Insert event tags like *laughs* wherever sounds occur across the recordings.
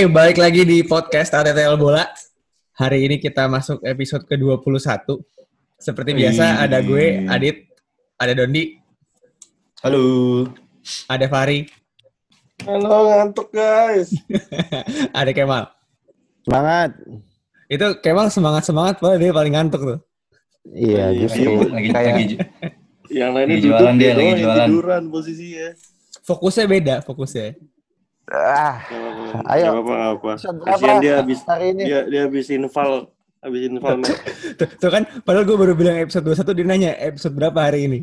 Oke, balik lagi di podcast ATTL Bola. Hari ini kita masuk episode ke-21. Seperti biasa, ada gue, Adit, ada Dondi, Halo. ada Fari, Halo ngantuk guys. *laughs* ada Kemal. Semangat. Itu Kemal semangat-semangat, padahal dia paling ngantuk tuh. Iya, justru lagi, kayak lagi, Yang lainnya Lagi jualan dia, dia lagi jualan. tiduran posisinya. Fokusnya beda, fokusnya. Ah, Gak Ayo. apa-apa, gak Kasihan dia habis hari ini? dia dia habis infal habis infal match. *laughs* Tuh, tuh kan, padahal gue baru bilang episode 21, dia nanya episode berapa hari ini.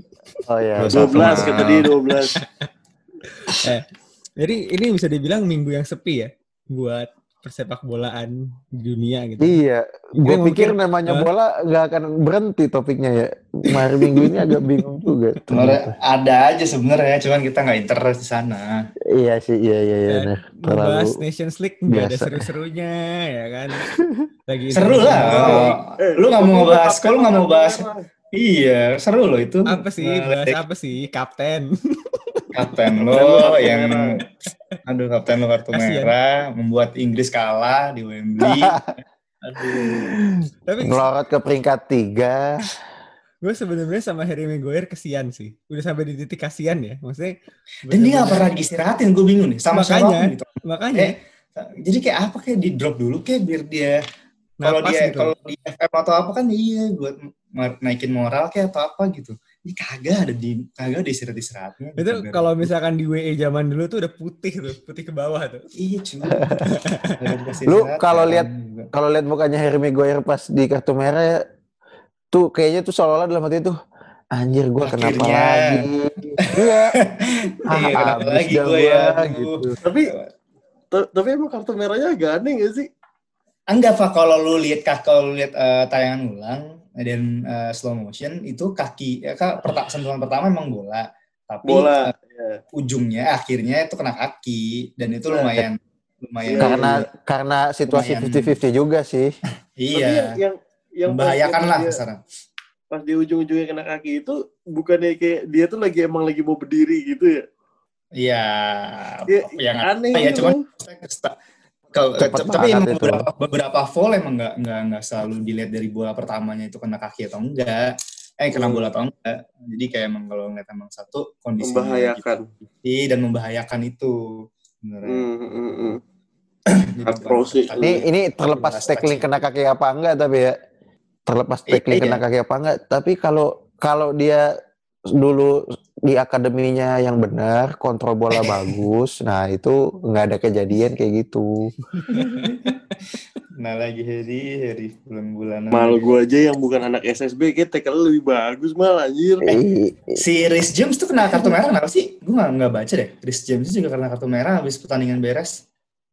Oh ya. Dua satu. 12 kata dia 12. *laughs* Eh, jadi ini bisa dibilang minggu yang sepi ya, buat persepak bolaan dunia gitu. Iya, gue pikir mungkin- namanya Hah? bola nggak akan berhenti topiknya ya. Hari minggu ini agak bingung juga. Sebenarnya ada aja sebenarnya, cuman kita nggak interest di sana. Iya sih, iya iya iya. Nah, terlalu. Nations League nggak ada biasa. seru-serunya ya kan. *laughs* Lagi Seru lah. Eh, Lu nggak mau kapten kalau lu nggak mau bahas, iya seru loh itu. apa sih? Nah, Bahas apa sih? Kapten. *laughs* Kapten lo yang, aduh kapten lo kartu Kasian. merah, membuat Inggris kalah di Wembley. *laughs* Aduh. Tapi Ngelorot ke peringkat tiga. gue sebenarnya sama Harry Maguire kesian sih. Udah sampai di titik kasian ya. Maksudnya. Dan dia nggak pernah diistirahatin, gue bingung nih. Sama Makanya. gitu. Makanya. Eh, jadi kayak apa kayak di drop dulu kayak biar dia kalau dia gitu. kalau di FM atau apa kan iya buat naikin moral kayak atau apa gitu ini kagak ada di kagak ada istirahat istirahatnya Itu kalau misalkan di WE zaman dulu tuh udah putih tuh, putih ke bawah tuh. iya cuy *laughs* Lu kalau lihat- Kalau lihat mukanya Harry Maguire pas di kartu merah tuh kayaknya tuh seolah-olah dalam hati tuh anjir gue kenapa lagi? Iya. *laughs* Iya, kenapa lagi gue ya, gitu. Tapi ta- tapi emang kartu merahnya agak aneh gak sih? enggak pak kalau lu lihat kalau lu lihat eh, tayangan ulang dan eh, slow motion itu kaki ya kak perta- sentuhan pertama emang bola tapi Bola. Ya. ujungnya akhirnya itu kena kaki dan itu lumayan lumayan Iya, Karena karena situasi Lumayan. 50-50 juga sih. *laughs* Iya yang yang membahayakan lah dia- sekarang Pas di ujung-ujungnya kena kaki itu bukannya kayak dia tuh lagi emang lagi mau berdiri gitu ya? Iya, Ya, yang aneh ya gitu. cuman kalau tapi itu. beberapa beberapa foul emang nggak nggak nggak selalu dilihat dari bola pertamanya itu kena kaki atau enggak, eh kena Hmm. bola atau enggak. Jadi kayak emang kalau ngeliat emang satu kondisi membahayakan. dan membahayakan itu bukan- pro sih. Ini ini terlepas tackling kena kaki apa enggak tapi ya. Terlepas Iya, tackling iya. kena kaki apa enggak, tapi kalau kalau dia dulu di akademinya yang benar, kontrol bola *laughs* bagus, nah itu nggak ada kejadian kayak gitu. *laughs* Nah lagi Heri, Heri bulan-bulanan. Mal gua aja yang bukan anak SSB kayak tackle lebih bagus mal anjir. Eh, Si Rhys James tuh kena kartu merah kenapa sih? Gue nggak nggak baca deh. Rhys James juga kena kartu merah habis pertandingan beres.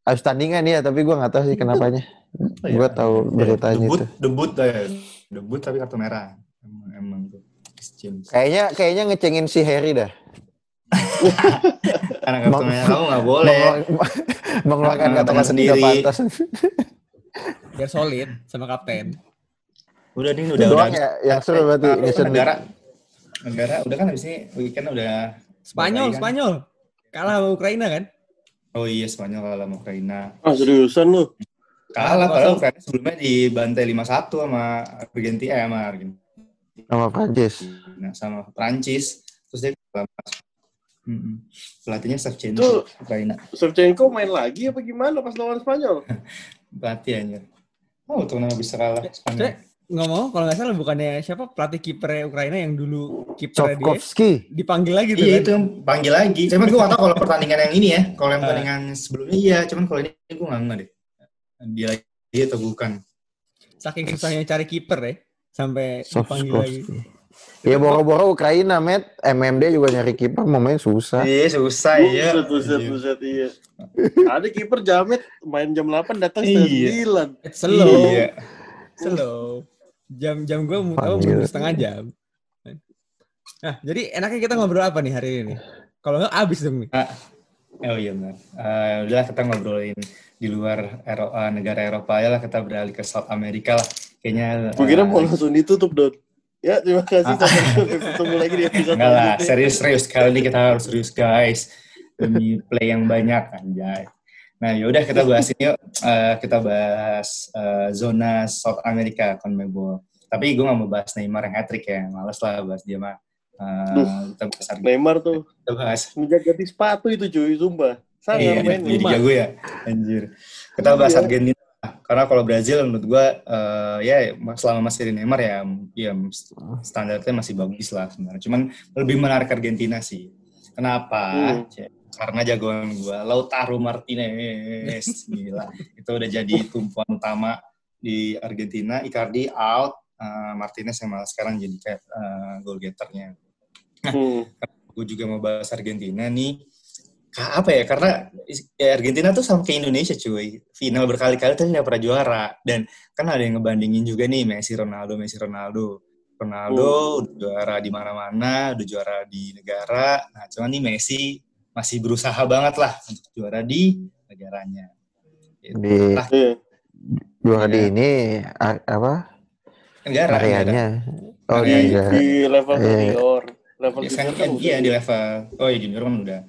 Habis tandingan ya, tapi gua nggak tahu sih kenapanya. Oh, iya. Gua tahu beritanya debut, itu. Debut, ya. debut tapi kartu merah. Emang, emang tuh. Rhys James. Kayaknya kayaknya ngecengin si Harry dah. *laughs* Karena kartu Meng- merah kamu nggak boleh. Mengeluarkan, kata-kata sendiri. pantas. *laughs* Biar solid sama kapten. Udah nih udah udah. ya yang seru berarti Nation negara negara udah kan habis ini weekend udah Spanyol, kan? Spanyol. Kalah sama Ukraina kan? Oh iya Spanyol kalah sama Ukraina. Ah seriusan lu? Kalah Kalah, padahal. Ukraina sebelumnya dibantai 5-1 sama Argentina eh, sama Argentina Sama Prancis. sama Prancis. Terus dia. Mm-mm. Pelatihnya Itu- Shevchenko Ukraina. Shevchenko main lagi apa gimana pas lawan Spanyol? *laughs* Pelatih aja. Oh, tuh kenapa bisa kalah Spanyol? Saya ngomong kalau nggak salah bukannya siapa pelatih kiper Ukraina yang dulu kiper dia dipanggil lagi tuh Iya kan? itu yang panggil lagi. Cuman gue gak tau kalau pertandingan yang ini ya. Kalau yang Ah. pertandingan sebelumnya iya. Cuman kalau ini gue gak ngerti deh. Dia lagi atau bukan. Saking susahnya cari kiper ya, sampai dipanggil lagi. Ya boro-boro Ukraina, Met. MMD juga nyari kiper mau main susah. Iya susah ya. Buset, buset, buset, iya. Ada kiper jamet main jam 8 datang setengah Iya. 9. Slow, Iya. slow. Jam-jam gue mau tahu setengah jam. Nah, jadi enaknya kita ngobrol apa nih hari ini? Kalau nggak abis dong nih. Oh iya benar. Eh, udahlah kita ngobrolin di luar Ero- eh, negara Eropa ya lah kita beralih ke South America lah. Kayaknya. Gue kira eh, mau langsung ditutup, Don. Ya, terima kasih. Ah. Sampai ketemu lagi di episode Enggak lah, selanjutnya. serius-serius kali ini kita harus serius guys. Demi play yang banyak anjay. Nah, yaudah kita bahas ini yuk. Eh, kita bahas eh, zona South America CONMEBOL. Tapi gue gak mau bahas Neymar yang hat-trick ya. Males lah bahas dia mah. Duh. kita bahas. Neymar tuh Kita bahas. semenjak ganti sepatu itu cuy, sumpah. Sangat Iya, main jadi jago ya. Anjir. Kita bahas Iya. Argentina. Karena kalau Brazil menurut gue, eh, ya selama masih ada Neymar ya, ya standarnya masih bagus lah sebenarnya. Cuman lebih menarik Argentina sih. Kenapa? Hmm. Karena jagoan gue, Lautaro Martinez. *laughs* Gila. Itu udah jadi tumpuan utama di Argentina. Icardi out. eh, Martinez yang malah sekarang jadi kayak eh, goal getternya Hmm. gue juga mau bahas Argentina nih. Ka- Apa ya? Karena ya Argentina tuh sama kayak Indonesia cuy. Final berkali-kali tapi nggak pernah juara. Dan kan ada yang ngebandingin juga nih Messi, Ronaldo, Messi, Ronaldo. Ronaldo udah juara di mana-mana, udah juara di negara. Nah, cuman nih Messi masih berusaha banget lah untuk juara di negaranya. Gitu. Di Lah, Iya. juara di Iya. ini apa? negara. Areanya. Oh. Di, iya. di level Iya. junior. Level Ya, junior sekarang kan kan, iya di level oh ya junior kan udah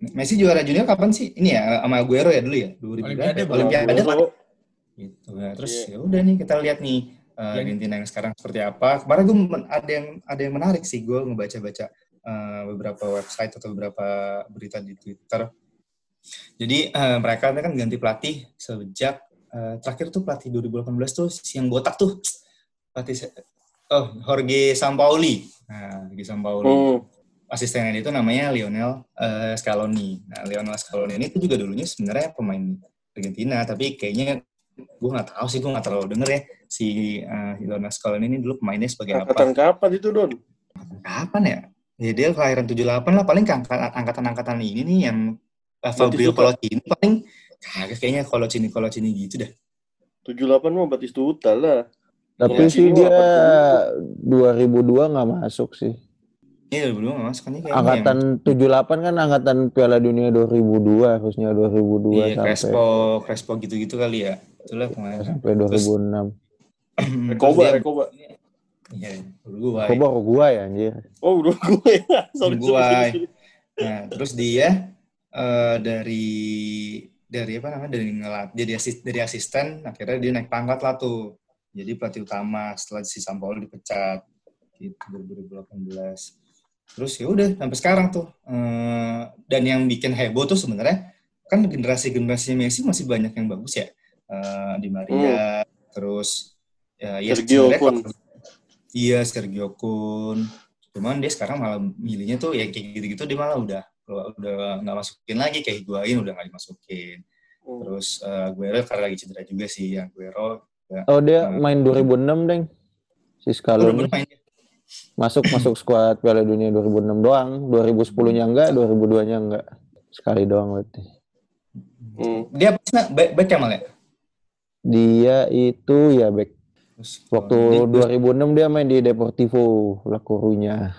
Messi juara junior kapan sih? Ini ya sama Aguero ya dulu ya? 2000 Olimpiade, gitu ya. terus Iya. ya udah nih kita lihat nih uh, Argentina yang sekarang seperti apa. Kemarin gue ada yang ada yang menarik sih gue ngebaca-baca uh, beberapa website atau beberapa berita di Twitter. Jadi uh, mereka kan ganti pelatih sejak uh, terakhir tuh pelatih 2018 tuh si yang botak tuh. Pelatih oh Jorge Sampaoli. Nah Jorge Sampaoli. Hmm. Asistennya itu namanya Lionel eh, Scaloni. Nah, Lionel Scaloni ini tuh juga dulunya sebenarnya pemain Argentina, tapi kayaknya gue nggak tahu sih, gue nggak terlalu denger ya si eh, Lionel Scaloni ini dulu pemainnya sebagai Angkatan apa? kapan itu, Don? Kapan ya? Ya dia kelahiran 78 lah, paling angkatan-angkatan ini nih yang uh, Fabio. Colocini paling kagak kayaknya Colocini Colocini gitu dah. 78 mah Batistuta lah. Tapi sih dia gua 2002 nggak masuk sih. Iya, dulu nggak masuk kan kayaknya Angkatan 78 kan angkatan Piala Dunia 2002 harusnya 2002 yang, iya, sampai Crespo, Crespo gitu-gitu kali ya. Itulah pemain. sampai 2006. *clears throat* Rekoba, Rekoba. Iya, Uruguay. Kok baru gua ya anjir. Oh, gue ya. *laughs* Sorry, Uruguay. Nah, terus dia eh, dari dari apa namanya dari ngelat jadi asis, dari asisten akhirnya dia naik pangkat lah tuh jadi pelatih utama setelah si Sampaoli dipecat gitu 2018 terus ya udah sampai sekarang tuh Eh, dan yang bikin heboh tuh sebenarnya kan generasi generasi Messi masih banyak yang bagus ya Eh, di Maria terus ya, ya Sergio Kun. iya Sergio Kun cuman dia sekarang malah milihnya tuh ya kayak gitu-gitu dia malah udah udah nggak masukin lagi kayak Higuain udah nggak dimasukin Hmm. terus uh, Aguero karena lagi cedera juga sih yang Aguero Oh dia Hmm. main 2006 deng. Si oh, Scaloni main dia. Masuk masuk skuad Piala Dunia 2006 doang. 2010-nya enggak, 2002-nya enggak. Sekali doang berarti. Hmm. dia back back ya malah? Dia itu ya back waktu dia- 2006 dia main di Deportivo La Coruña.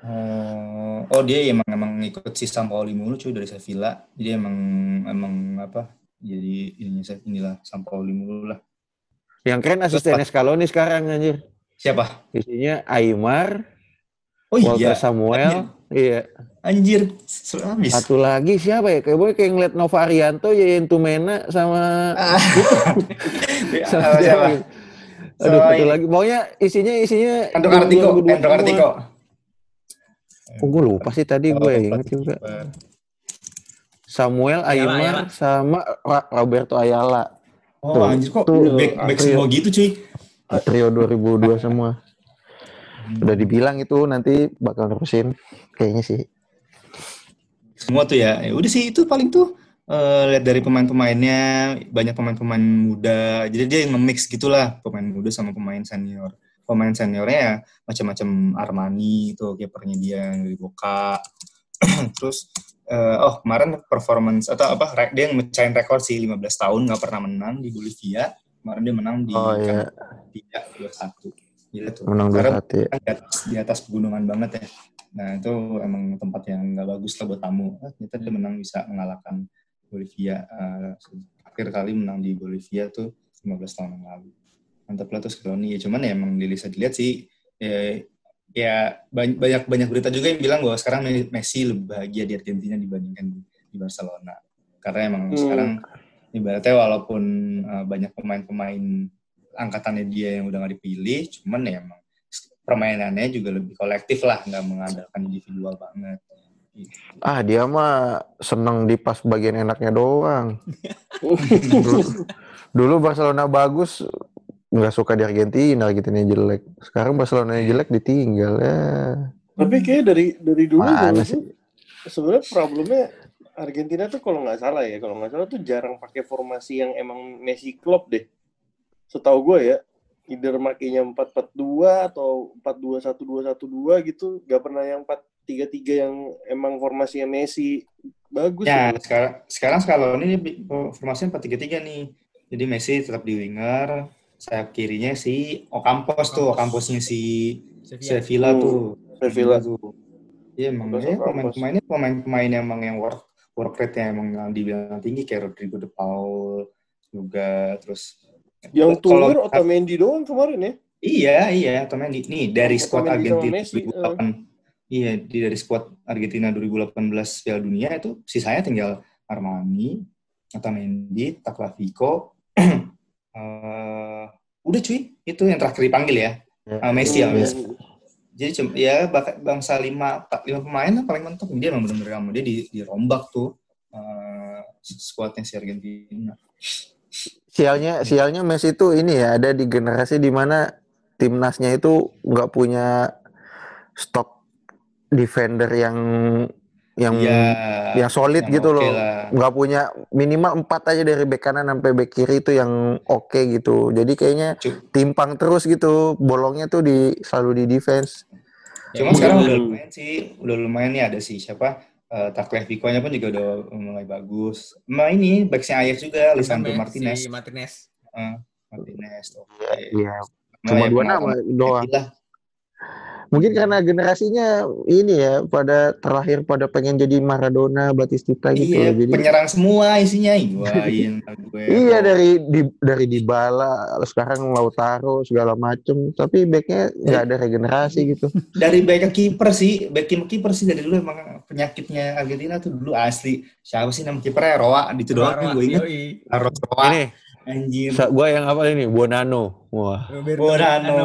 Oh, oh dia emang emang ngikut si Sampaoli mulu cuy dari Sevilla. Jadi emang emang apa? Jadi ininya inilah Sampaoli mulu lah. Yang keren asistennya Scaloni sekarang anjir. Siapa? Isinya Aymar, Oh Walter iya, Samuel, iya. anjir, seru abis. Satu lagi siapa ya? Kayak gue kayak ngeliat Nova Arianto, Yayan Tumena sama Ah. *laughs* sama Siapa. Aduh, Sama satu lagi. Pokoknya isinya isinya Andro Kartiko, 2002 Andro Kartiko. semua. Oh, gue lupa sih tadi gue inget juga. Samuel, Aymar, sama Roberto Ayala. Oh Tuh, anjir kok tuh, back back semua gitu cuy. Trio 2002 *laughs* semua. Udah dibilang itu nanti bakal nerusin. Kayaknya sih. semua tuh ya. Ya udah sih itu paling tuh eh, lihat dari pemain-pemainnya banyak pemain-pemain muda. Jadi dia yang nge-mix gitulah pemain muda sama pemain senior. Pemain seniornya ya macam-macam Armani itu kipernya dia yang dari Boca. Terus eh, oh kemarin performance atau apa dia yang mecahin rekor sih 15 tahun nggak pernah menang di Bolivia. Kemarin dia menang di Oh iya, tiga dua satu. Gila tuh. menang Karena 2-1 ya. kan di atas, di atas pegunungan banget ya. Nah itu emang tempat yang nggak bagus lah buat tamu. Ah, ternyata dia menang bisa mengalahkan Bolivia. Eh, akhir kali menang di Bolivia tuh 15 tahun yang lalu. Mantap lah tuh Scaloni. Ya cuman ya emang bisa dilihat sih. Ya, ya banyak, banyak banyak berita juga yang bilang bahwa sekarang Messi lebih bahagia di Argentina dibandingkan di, di Barcelona. Karena emang Hmm. sekarang ibaratnya walaupun uh, banyak pemain-pemain angkatannya dia yang udah nggak dipilih, cuman ya emang permainannya juga lebih kolektif lah, nggak mengandalkan individual banget. Gitu. Ah dia mah seneng di pas bagian enaknya doang. *laughs* dulu, dulu Barcelona bagus nggak suka di Argentina, Argentina jelek. Sekarang Barcelona jelek ditinggal ya. Tapi kayak dari dari dulu Mana menurut sih? gua, sebenarnya problemnya Argentina tuh kalau nggak salah ya, kalau nggak salah tuh jarang pakai formasi yang emang Messi klub deh. Setahu gue ya, either makainya 4-4-2 atau 4-2-1-2-1-2 gitu, nggak pernah yang 4-3-3 yang emang formasinya Messi. Bagus Ya, ya. sekarang sekarang kalau ini formasinya 4-3-3 nih. Jadi Messi tetap di winger, sayap kirinya si Ocampos tuh, Ocampos. Ocampusnya si Sevilla. Sevilla Hmm, tuh. Sevilla. tuh. Iya emang ya, pemain-pemainnya pemain-pemain emang yang work work rate-nya emang yang dibilang tinggi kayak Rodrigo de Paul juga terus Yang tulir Otamendi doang kemarin ya. Iya, iya, Otamendi. Nih, dari squad Argentina Messi, 2008. Iya, di dari squad Argentina 2018 Piala Dunia itu sisanya tinggal Armani, Otamendi, Tagliafico. *clears throat* eh udah cuy, itu yang terakhir dipanggil ya. Sama Messi ya, Hmm. Messi. Jadi cuma ya bangsa lima lima pemain lah paling mentok dia emang benar-benar sama dia di, dirombak tuh eh squadnya si Argentina. Sialnya sialnya Messi itu ini ya ada di generasi di mana timnasnya itu nggak punya stok defender yang yang Iya. yang solid yang gitu oke loh. nggak punya minimal empat aja dari bek kanan sampai bek kiri itu yang oke gitu. Jadi kayaknya Cu- timpang terus gitu. Bolongnya tuh di selalu di defense. Cuma Ya, sekarang udah lumayan sih, udah lumayan nih ada si siapa uh, Tagliafico-nya pun juga udah mulai bagus. Nah ini backsnya Ajax juga, Lisandro Martinez. Si Martinez. Eh, Martinez. Oke. Iya. Nah, Cuma ya, dua nama doang. Lah. Mungkin karena generasinya ini ya pada terakhir pada pengen jadi Maradona, Batistita gitu. Iya. Jadi penyerang semua isinya. Aguero. *laughs* Iya dari di, dari Dybala sekarang Lautaro segala macem tapi backnya nggak ada regenerasi gitu. *laughs* Dari back kiper sih, back ke kiper sih dari dulu emang penyakitnya Argentina tuh dulu asli. Siapa sih nama kipernya? Roa, itu doang yang gue inget. Carlos Roa, Ini anjir. sa- gua yang apa ini Bonano. Wah. Roberto Bonano.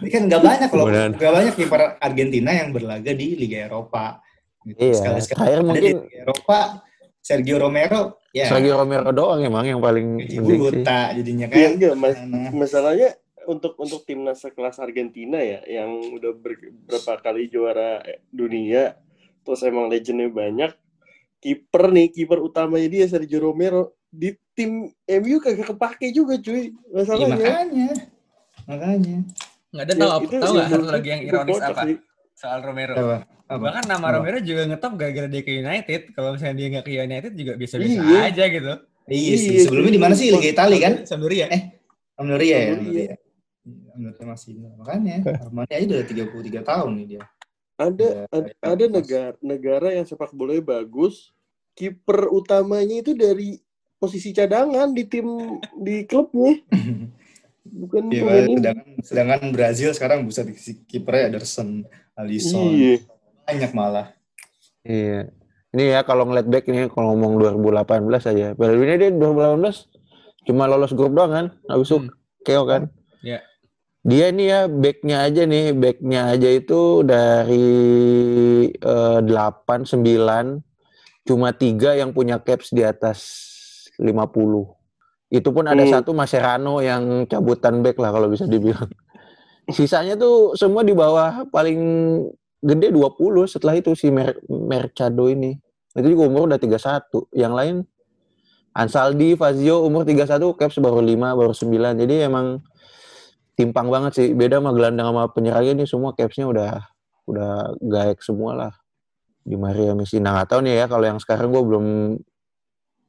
Ini kan nggak banyak loh, nggak banyak kiper Argentina yang berlaga di Liga Eropa. Gitu. Iya, Sekali-sekali terakhir ada mungkin- di Liga Eropa, Sergio Romero, ya Sergio Romero doang emang yang paling gaji penting sih. buta jadinya Iya kayak enggak, Mas. Nah, Masalahnya untuk untuk timnas sekelas Argentina ya yang udah ber- berapa kali juara dunia terus emang legendnya banyak kiper nih kiper utamanya dia Sergio Romero di tim MU kagak kepake juga cuy iya, masalahnya makanya, makanya. Nggak ada Ya, tahu apa itu tahu nggak satu lagi yang ironis apa sih. soal Romero. Apa? Apa? Bahkan nama Apa? Romero juga ngetop gara-gara dia ke United. Kalau misalnya dia nggak ke United juga biasa-biasa Iya. aja gitu. Iya sih, Iya, sebelumnya cuy. di mana sih Liga Italia kan? Sampdoria. Eh, Sampdoria ya, Sampdoria. Sampdoria. Sampdoria masih makanya Armani aja udah 33 tahun nih dia. ada ada, ada negara negara yang sepak bolanya bagus kiper utamanya itu dari posisi cadangan di tim di klubnya bukan Iya, pemain inti. sedangkan, sedangkan Brazil sekarang bisa di kipernya Ederson, Alisson, iya banyak malah. Iya. Ini ya kalau ngeliat back ini kalau ngomong 2018 aja. Piala Dunia dia 2018 cuma lolos grup doang kan. Habis itu Hmm. KO kan. Iya. Dia nih ya backnya aja nih, backnya aja itu dari eh, 8 9 cuma tiga yang punya caps di atas 50. Itu pun ada Hmm. satu Mascherano yang cabutan back lah kalau bisa dibilang. Sisanya tuh semua di bawah paling gede 20 setelah itu si Mer Mercado ini. Itu juga umur udah 31. Yang lain Ansaldi, Fazio umur 31, caps baru 5, baru 9. Jadi emang timpang banget sih. Beda sama gelandang sama penyerangnya ini semua capsnya udah udah gaek semua lah. Di Maria Messi. Nah nggak tahu nih ya kalau yang sekarang gue belum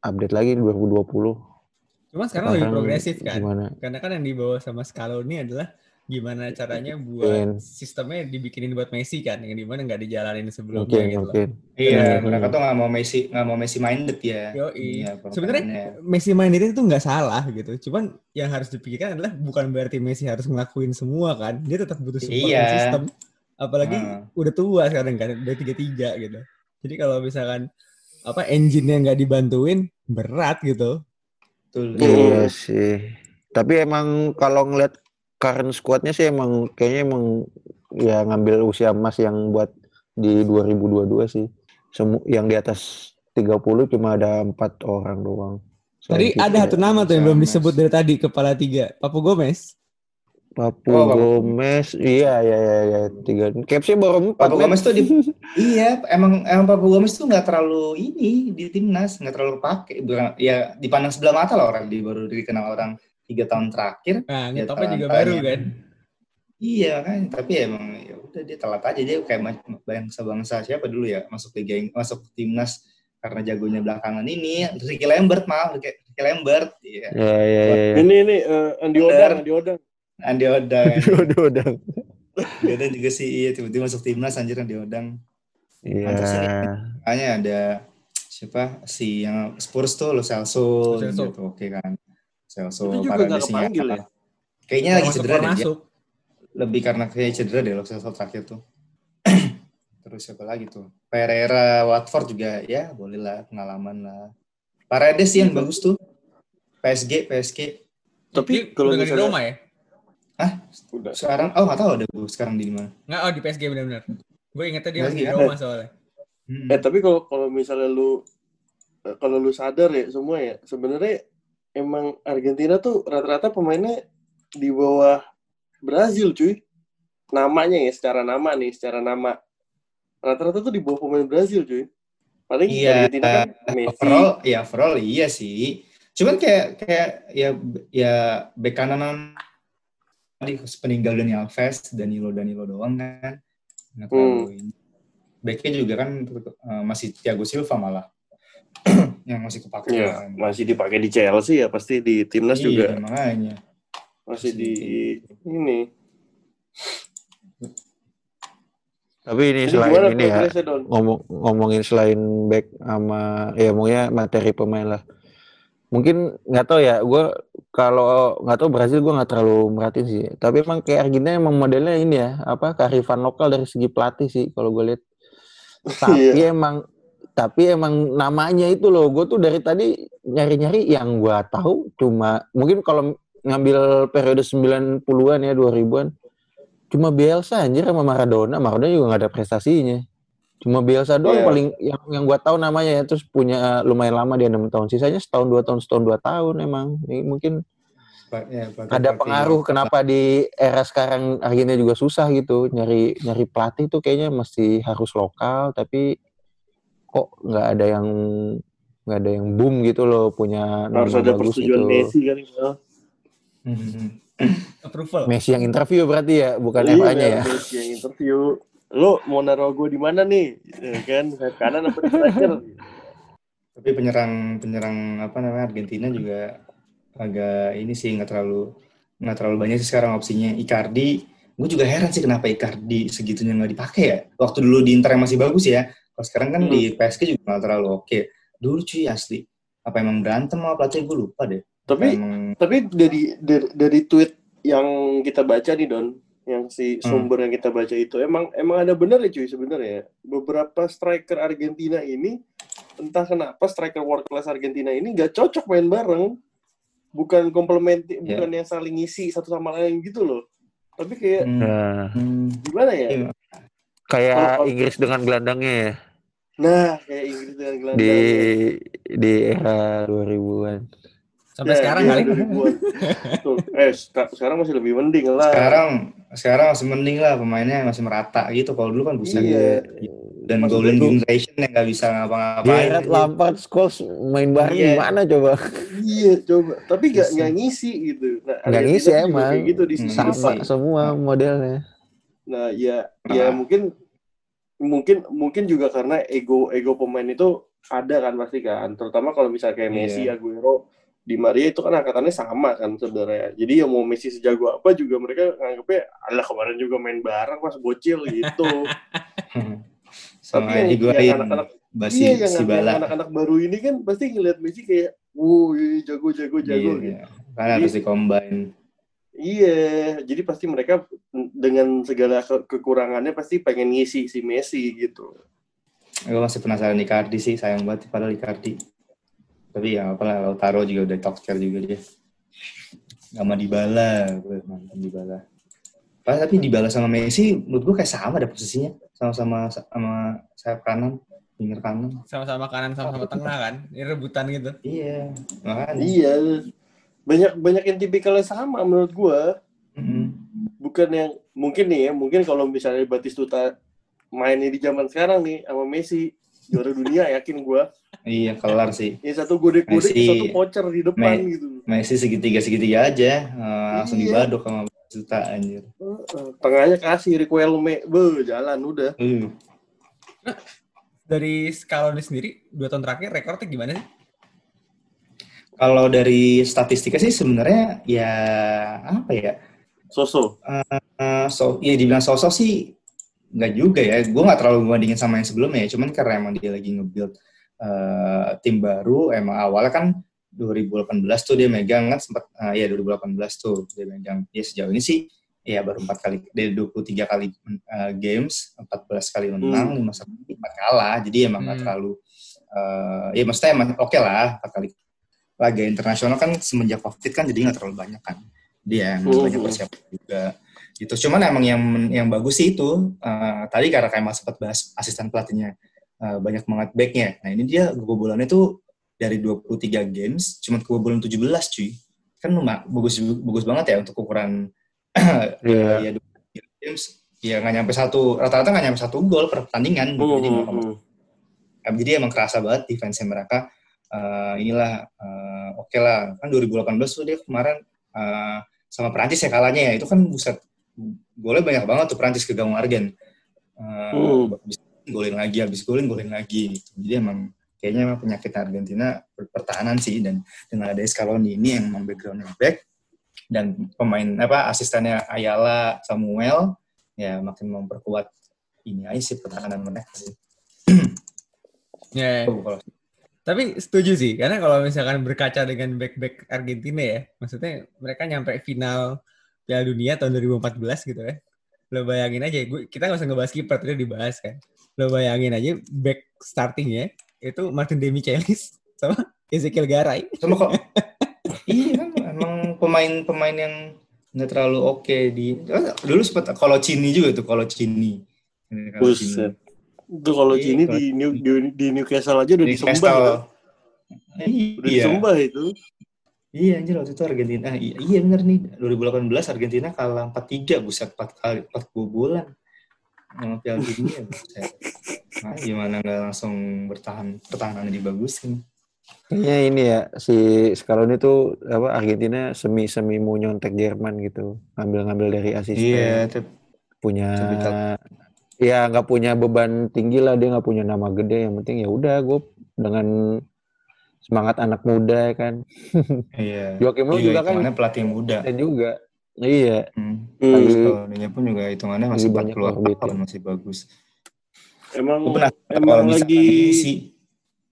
update lagi 2020. Cuma sekarang lebih Sekarang progresif kan. Gimana? Karena kan yang dibawa sama Scaloni adalah gimana caranya Mungkin. buat sistemnya dibikinin buat Messi kan, yang di mana nggak dijalanin sebelumnya Mungkin, gitu loh. mungkin. Iya, Hmm. mereka tuh nggak mau Messi, nggak mau Messi minded ya. Yoi. Iya, Sebenarnya permainannya. Messi main itu tuh nggak salah gitu. Cuman yang harus dipikirkan adalah bukan berarti Messi harus ngelakuin semua kan. Dia tetap butuh support Iya. sistem. Apalagi Hmm. udah tua sekarang kan, udah tiga tiga gitu. Jadi kalau misalkan apa engine-nya nggak dibantuin berat gitu. Betul. Iya sih. Tapi emang kalau ngeliat current squadnya sih emang kayaknya emang ya ngambil usia emas yang buat di 2022 sih. Semu yang di atas 30 cuma ada empat orang doang. Tadi ada satu nama tuh yang belum disebut dari tadi kepala tiga, Papu Gomez. Papu Oh, Gomez, iya iya iya, iya. tiga. Capsnya baru empat. Papu. Gomez tuh di *laughs* iya emang emang Papu Gomez tuh nggak terlalu ini di timnas nggak terlalu pakai Bukan- ya dipandang sebelah mata lah orang di baru dikenal orang tiga tahun terakhir Nah, Ya, ngetopnya juga baru kan. iya kan tapi emang ya udah dia telat aja dia kayak ma- bangsa bangsa siapa dulu ya masuk liga masuk timnas karena jagonya belakangan ini Ricky Lambert malah Ricky Ricky Lambert iya Iya iya iya. iya. Ini ini eh, Andi Bener. Odang, Andi Odang. Andi Odang Udah udah. Andi Odang juga sih iya tiba-tiba masuk timnas anjir Andi Odang Iya. Nih. makanya ada siapa si yang Spurs tuh Lo Celso, Lo Celso. gitu oke kan Celso Itu juga nggak Paredes, kepanggil ya? kayaknya lagi cedera deh dia. masuk. lebih karena kayak cedera deh Lo Celso terakhir tuh *clears throat* terus siapa lagi tuh Pereira Watford juga ya boleh lah pengalaman lah Paredes sih yang Iya. bagus tuh PSG PSG Tapi Dia kalau misalnya Roma ya? Udah sekarang oh nggak tahu ada gue sekarang di mana Nggak, oh di PSG benar-benar. Gue ingetnya dia masih di ada. Roma soalnya. Hmm. Eh tapi kalau kalau misalnya lu eh, kalau lu sadar ya semua ya sebenarnya emang Argentina tuh rata-rata pemainnya di bawah Brazil cuy. Namanya ya secara nama nih, secara nama. Rata-rata tuh di bawah pemain Brazil cuy. Paling Iya, Argentina kan Messi. overall ya overall iya sih cuman kayak kayak ya ya bek kanan tadi peninggal Dani Alves Danilo Danilo doang kan terlalu Hmm. ini. Backnya juga kan eh, masih Thiago Silva malah *clears throat* yang masih kepake Ya, kan. masih dipakai di Chelsea ya pasti di timnas Iya, juga makanya masih di ini. Tapi ini Jadi selain ini ya ngomong ngomongin selain back sama ya maunya materi pemain lah. Mungkin nggak tahu ya, gue kalau nggak tahu Brazil gue nggak terlalu merhatiin sih. Tapi emang kayak Argentina emang modelnya ini ya, apa kearifan lokal dari segi pelatih sih kalau gue lihat. *laughs* Tapi emang tapi emang namanya itu loh, gue tuh dari tadi nyari-nyari yang gue tahu cuma mungkin kalau ngambil periode 90-an ya 2000-an cuma Bielsa anjir sama Maradona. Maradona juga nggak ada prestasinya. Cuma Bielsa doang Iya. paling yang yang gua tahu namanya ya terus punya lumayan lama dia enam tahun. Sisanya setahun dua tahun setahun dua tahun emang. Ini mungkin Ya, ada pengaruh kenapa di era sekarang Argentina juga susah gitu nyari nyari pelatih tuh kayaknya mesti harus lokal tapi kok nggak ada yang nggak ada yang boom gitu loh punya Harus ada bagus persetujuan gitu. Messi kan. ya. *clears throat* Approval. Messi yang interview berarti ya bukan Iya, FA-nya ya. Messi yang interview. Lo mau naruh gue di mana nih? Ya kan, sayap kanan apa striker? Tapi penyerang penyerang apa namanya Argentina juga agak ini sih nggak terlalu nggak terlalu banyak sih sekarang opsinya Icardi. Gue juga heran sih kenapa Icardi segitunya nggak dipakai ya. Waktu dulu di Inter yang masih bagus ya. Kalau sekarang kan Hmm. di PSG juga nggak terlalu oke. Dulu cuy asli. Apa emang berantem sama pelatih gue lupa deh. Tapi emang tapi dari, dari dari tweet yang kita baca nih Don, yang si Hmm. sumber yang kita baca itu emang emang ada benar ya cuy sebenarnya. Beberapa striker Argentina ini entah kenapa striker world class Argentina ini nggak cocok main bareng. Bukan komplementi, Ya. bukan yang saling ngisi satu sama lain gitu loh. Tapi kayak hmm, Nah, hmm, gimana ya? Iya. kayak Kalau- Inggris dengan gelandangnya ya Nah, kayak Inggris dengan gelandang. di di era 2000-an. Sampai Ya, sekarang dia kali. 2000-an. Tuh, eh seka- sekarang masih lebih mending lah. sekarang sekarang masih mending lah pemainnya masih merata gitu. Kalau dulu kan buset. Iya. Dan Maksud golden gua- generation yang nggak bisa ngapa-ngapain. Gerrard, Lampard, Scholes main bareng Iya. gimana coba? Iya, coba. Tapi gak, Ngisi. nggak ngisi gitu. Nah, Nggak ngisi emang. Gitu di sisi Sama. semua modelnya. Nah, ya, ya Ah. mungkin mungkin mungkin juga karena ego ego pemain itu ada kan pasti kan. Terutama kalau misalnya kayak Iya. Messi, Aguero, Di Maria itu kan angkatannya sama kan sebenarnya. Jadi ya mau Messi sejago apa juga mereka nganggepnya alah kemarin juga main bareng pas bocil gitu. *laughs* Sama Tapi yang, Higuain, yang anak-anak Basi, iya yang, si yang anak-anak baru ini kan pasti ngeliat Messi kayak, wow iya, jago jago jago Iya, gitu. iya. Kan harus di combine. Iya, jadi pasti mereka dengan segala ke- kekurangannya pasti pengen ngisi si Messi gitu. Gue masih penasaran Icardi sih, sayang banget padahal Icardi. Tapi ya apalah, Lautaro juga udah top tier juga dia. Sama Dybala, gue mantan Dybala. Pas tapi Dybala sama Messi, menurut gue kayak sama ada posisinya. Sama-sama sama sayap kanan, winger kanan. Sama-sama kanan, sama-sama tengah kan. Ini rebutan gitu. Iya, makanya. Iya. Banyak banyak yang tipikalnya sama menurut gua. Mm-mm. Bukan yang mungkin nih ya, mungkin kalau misalnya Batistuta mainnya di zaman sekarang nih sama Messi juara dunia yakin gua. Iya, kelar sih. Yang satu godek-godek, Messi- satu voucher di depan Me- gitu. Messi segitiga-segitiga aja, eh, langsung Iya. dibadok sama juta anjir. Heeh, Tengahnya kasih Riquelme, be jalan udah. Uh. Dari Scaloni sendiri, dua tahun terakhir rekornya gimana sih? Kalau dari statistiknya sih sebenarnya ya apa ya? Soso. Eh, so, ya dibilang sosok sih nggak juga ya. Gue nggak terlalu bandingin sama yang sebelumnya ya. Cuman karena emang dia lagi nge-build eh, tim baru, emang awalnya kan 2018 tuh dia megang kan sempat, eh, ya 2018 tuh dia megang. Ya sejauh ini sih ya baru empat kali dari 23 kali eh, games, 14 kali menang, 5 sampai 4 kalah. Jadi emang nggak Hmm. terlalu eh, ya maksudnya emang oke lah 4 kali laga internasional kan semenjak covid kan jadi nggak terlalu banyak kan dia emang Hmm. banyak persiapan juga gitu. Cuman emang yang yang bagus sih itu eh, tadi karena kayak mas sempat bahas asisten pelatihnya eh, banyak banget backnya. Nah ini dia kebobolannya tuh dari 23 games cuma kebobolan 17 cuy. Kan lumayan bagus bagus banget ya untuk ukuran *clears throat* Iya. ya 23 games. Ya nggak nyampe satu rata-rata nggak nyampe satu gol per pertandingan. Gitu. jadi Hmm, nggak hmm. Nah, jadi emang kerasa banget defense mereka. Eh, inilah eh, oke lah. Kan 2018 tuh dia kemarin eh, sama Perancis ya kalahnya ya. Itu kan buset golnya banyak banget tuh Perancis ke gawang Argen Eh, Hmm. golin lagi habis golin golin lagi gitu. jadi emang kayaknya emang penyakit Argentina per- pertahanan sih dan dengan ada Scaloni ini yang memang backgroundnya back dan pemain apa asistennya Ayala Samuel ya makin memperkuat ini aja sih pertahanan mereka sih. *clears throat* Ya, Oh, kalau Tapi setuju sih, karena kalau misalkan berkaca dengan back-back Argentina ya, maksudnya mereka nyampe final Piala Dunia tahun 2014 gitu ya. Lo bayangin aja, gue, kita nggak usah ngebahas kiper, tadi dibahas kan. Lo bayangin aja back startingnya itu Martin Demichelis *laughs* sama Ezekiel Garay. Sama kok. iya kan emang pemain-pemain yang nggak terlalu oke di oh, dulu sempat kalau Cini juga tuh kalau Cini. Kalau Buset. Itu kalau Iya, Cini di, New, di, di Newcastle aja udah Di disembah. Newcastle. kan? Udah Iya. disembah itu. Iya anjir waktu itu Argentina. Ah, iya, iya bener nih 2018 Argentina kalah 4-3 buset 4 kali 4 bulan. Sama Piala Dunia buset. Nah, gimana nggak langsung bertahan pertahanannya dibagusin. Kayaknya ini ya si Scaloni tuh apa Argentina semi semi mau nyontek Jerman gitu ngambil-ngambil dari asisten Iya, tapi punya ya nggak punya beban tinggi lah dia nggak punya nama gede yang penting ya udah gue dengan semangat anak muda ya kan iya. *laughs* Joakim Low juga kan hitungannya pelatih muda. dan juga iya Hmm. Hmm. Pun juga hitungannya masih banyak 40 orbit, tahun ya. masih bagus. Emang pernah emang lagi sih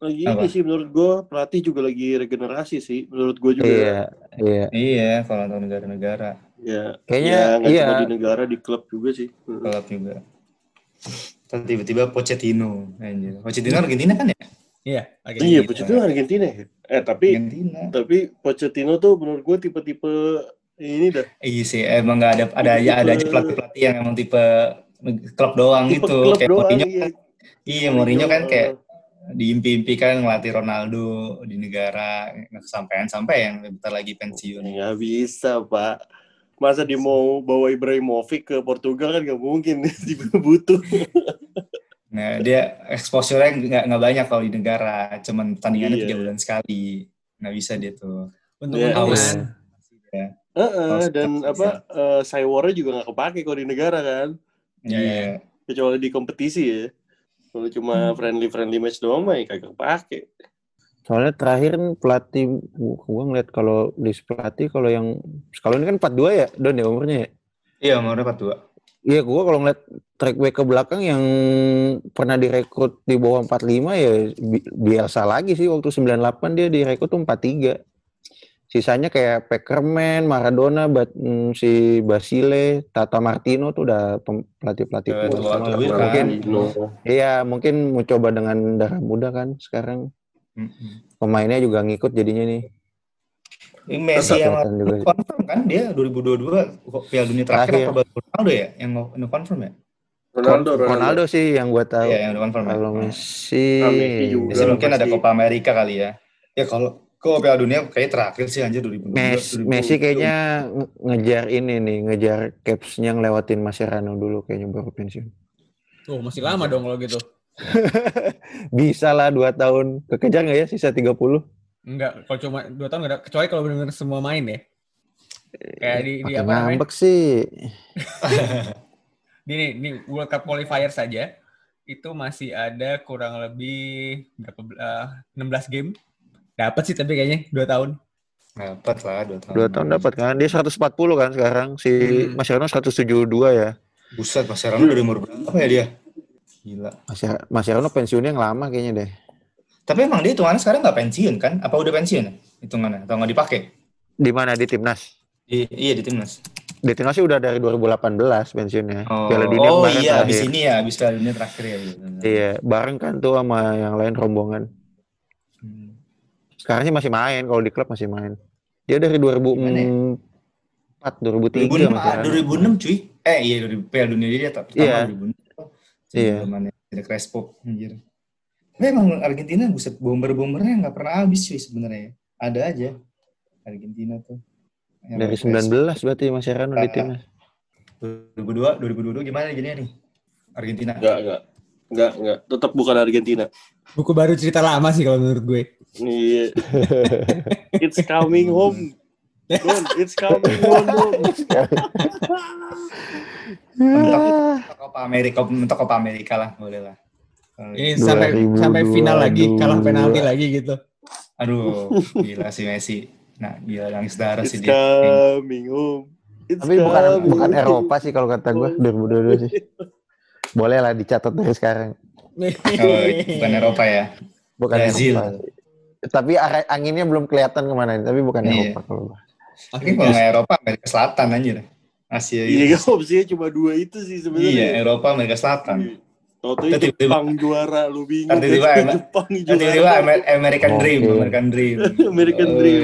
lagi Apa? ini sih menurut gue pelatih juga lagi regenerasi sih menurut gue juga. iya iya iya kalau untuk negara-negara Ya, Kayaknya, ya, nggak iya. cuma di negara di klub juga sih. Klub juga. Terus tiba-tiba Pochettino, anjir. Pochettino Argentina kan ya? Iya, Iya, Argentina. Pochettino Argentina ya. Eh tapi Argentina. tapi Pochettino tuh menurut gue tipe-tipe ini dah. Iya sih, emang nggak ada ada aja ada aja pelatih-pelatih yang emang tipe klub doang Tipe gitu. klub kayak doang. Mourinho Iya. kan, iya Mourinho kan eh, kayak diimpi-impikan ngelatih Ronaldo di negara nggak kesampaian sampai yang bentar lagi pensiun. nggak bisa pak. Masa dia mau bawa Ibrahimovic ke Portugal kan nggak mungkin. *laughs* Butuh. Nah dia exposure-nya nggak nggak banyak kalau di negara, cuman pertandingannya Iya. tiga bulan sekali, nggak bisa dia tuh. Untuk Iya, untungan. iya. Ya, Heeh, Harus dan apa eh Cywarnya juga nggak kepake kalau di negara kan. Iya. iya. Kecuali di kompetisi ya. Kalau cuma Hmm. friendly friendly match doang mah ya kagak kepake. soalnya terakhir kan pelatih gue ngeliat kalau di pelatih kalau yang Scaloni kan 42 ya Don ya umurnya ya Iya, umurnya 42. Iya, gua kalau ngeliat track back ke belakang yang pernah direkrut di bawah 45 ya Bi- Bielsa lagi sih waktu 98 dia direkrut tuh 43. Sisanya kayak Peckerman, Maradona, Bat- mm, si Basile, Tata Martino tuh udah pelatih-pelatih Tua- semua tua kan. Mungkin iya, mungkin mau coba dengan darah muda kan sekarang. Pemainnya juga ngikut jadinya nih. Ini Messi yang confirm kan dia 2022 kok Piala Dunia terakhir apa baru Ronaldo ya yang nge confirm ya? Ronaldo, Ronaldo. Ronaldo sih yang gua tahu. Iya yang confirm. ya? Kalau Oh. Messi, Ah, Messi mungkin ada. Copa America kali ya. Ya kalau kalau Piala Dunia kayak terakhir sih anjir 2022. Messi, 2022. Messi kayaknya nge- ngejar ini nih, ngejar capsnya ngelewatin Mascherano dulu kayaknya baru pensiun. Tuh, masih lama dong kalau gitu. *laughs* Bisa lah dua tahun. Kekejar nggak ya sisa 30? Enggak, kalau cuma dua tahun nggak ada. Kecuali kalau benar-benar semua main ya. Kayak di, di apa namanya? ngambek sih. Di nih, nih World Cup qualifier saja itu masih ada kurang lebih berapa eh, 16 game. Dapat sih tapi kayaknya dua tahun. Dapat lah dua tahun. Dua tahun dapat kan. Dia 140 kan sekarang. Si Hmm. Mascherano 172 ya. Buset, Mas Serrano dari umur berapa ya dia? Gila. Mascher- Mascherano pensiunnya yang lama kayaknya deh. Tapi emang dia hitungannya sekarang nggak pensiun kan? Apa udah pensiun ya? Hitungannya atau nggak dipakai? Di mana di timnas? Di, iya di timnas. Di timnas sih udah dari 2018 pensiunnya. Oh, Piala Dunia oh iya, abis ini ya, abis Piala Dunia terakhir ya. iya, benar. Iya, bareng kan tuh sama yang lain rombongan. Hmm. Sekarang sih masih main, kalau di klub masih main. Dia dari 2004, 2003 2006, masih ah, 2006 cuy. Eh iya 2000 Piala Dunia dia tak pertama Iya. 2006. Iya. Zamannya ada Crespo anjir. Tapi emang Argentina buset bomber-bombernya nggak pernah habis cuy sebenarnya. Ada aja Argentina tuh. Yang dari Crespo. 19 berarti Mas Herano di Ah. timnas. 2002, 2022 gimana jadinya nih? Argentina. Enggak, enggak. Enggak, enggak. Tetap bukan Argentina. Buku baru cerita lama sih kalau menurut gue. Iya. *laughs* It's coming home. Don, it's coming home. Don. Mentok Copa Amerika, mentok Amerika lah, boleh lah. Ini sampai 2002, sampai final lagi, kalah penalti lagi gitu. Aduh, gila si Messi. Nah, gila nangis darah sih dia. coming home. It's Tapi bukan coming bukan. Eropa sih kalau kata gue 2022 sih. *laughs* Boleh lah dicatat dari sekarang. Oh, bukan Eropa ya. Bukan Brazil. Eropa. Tapi arah anginnya belum kelihatan ke mana tapi bukan Iya. Eropa kalau gua. Tapi kalau nggak Eropa, Amerika Selatan anjir. Asia Iya, opsinya cuma dua itu sih Iya, sebenarnya. Eropa, Amerika Selatan. Toto Tiba-tiba- Jepang juara, lu bingung. Tiba-tiba *laughs* Amer- Jepang Tiba-tiba juara. Amer- American Dream. American Dream. *laughs* American Oh, Dream.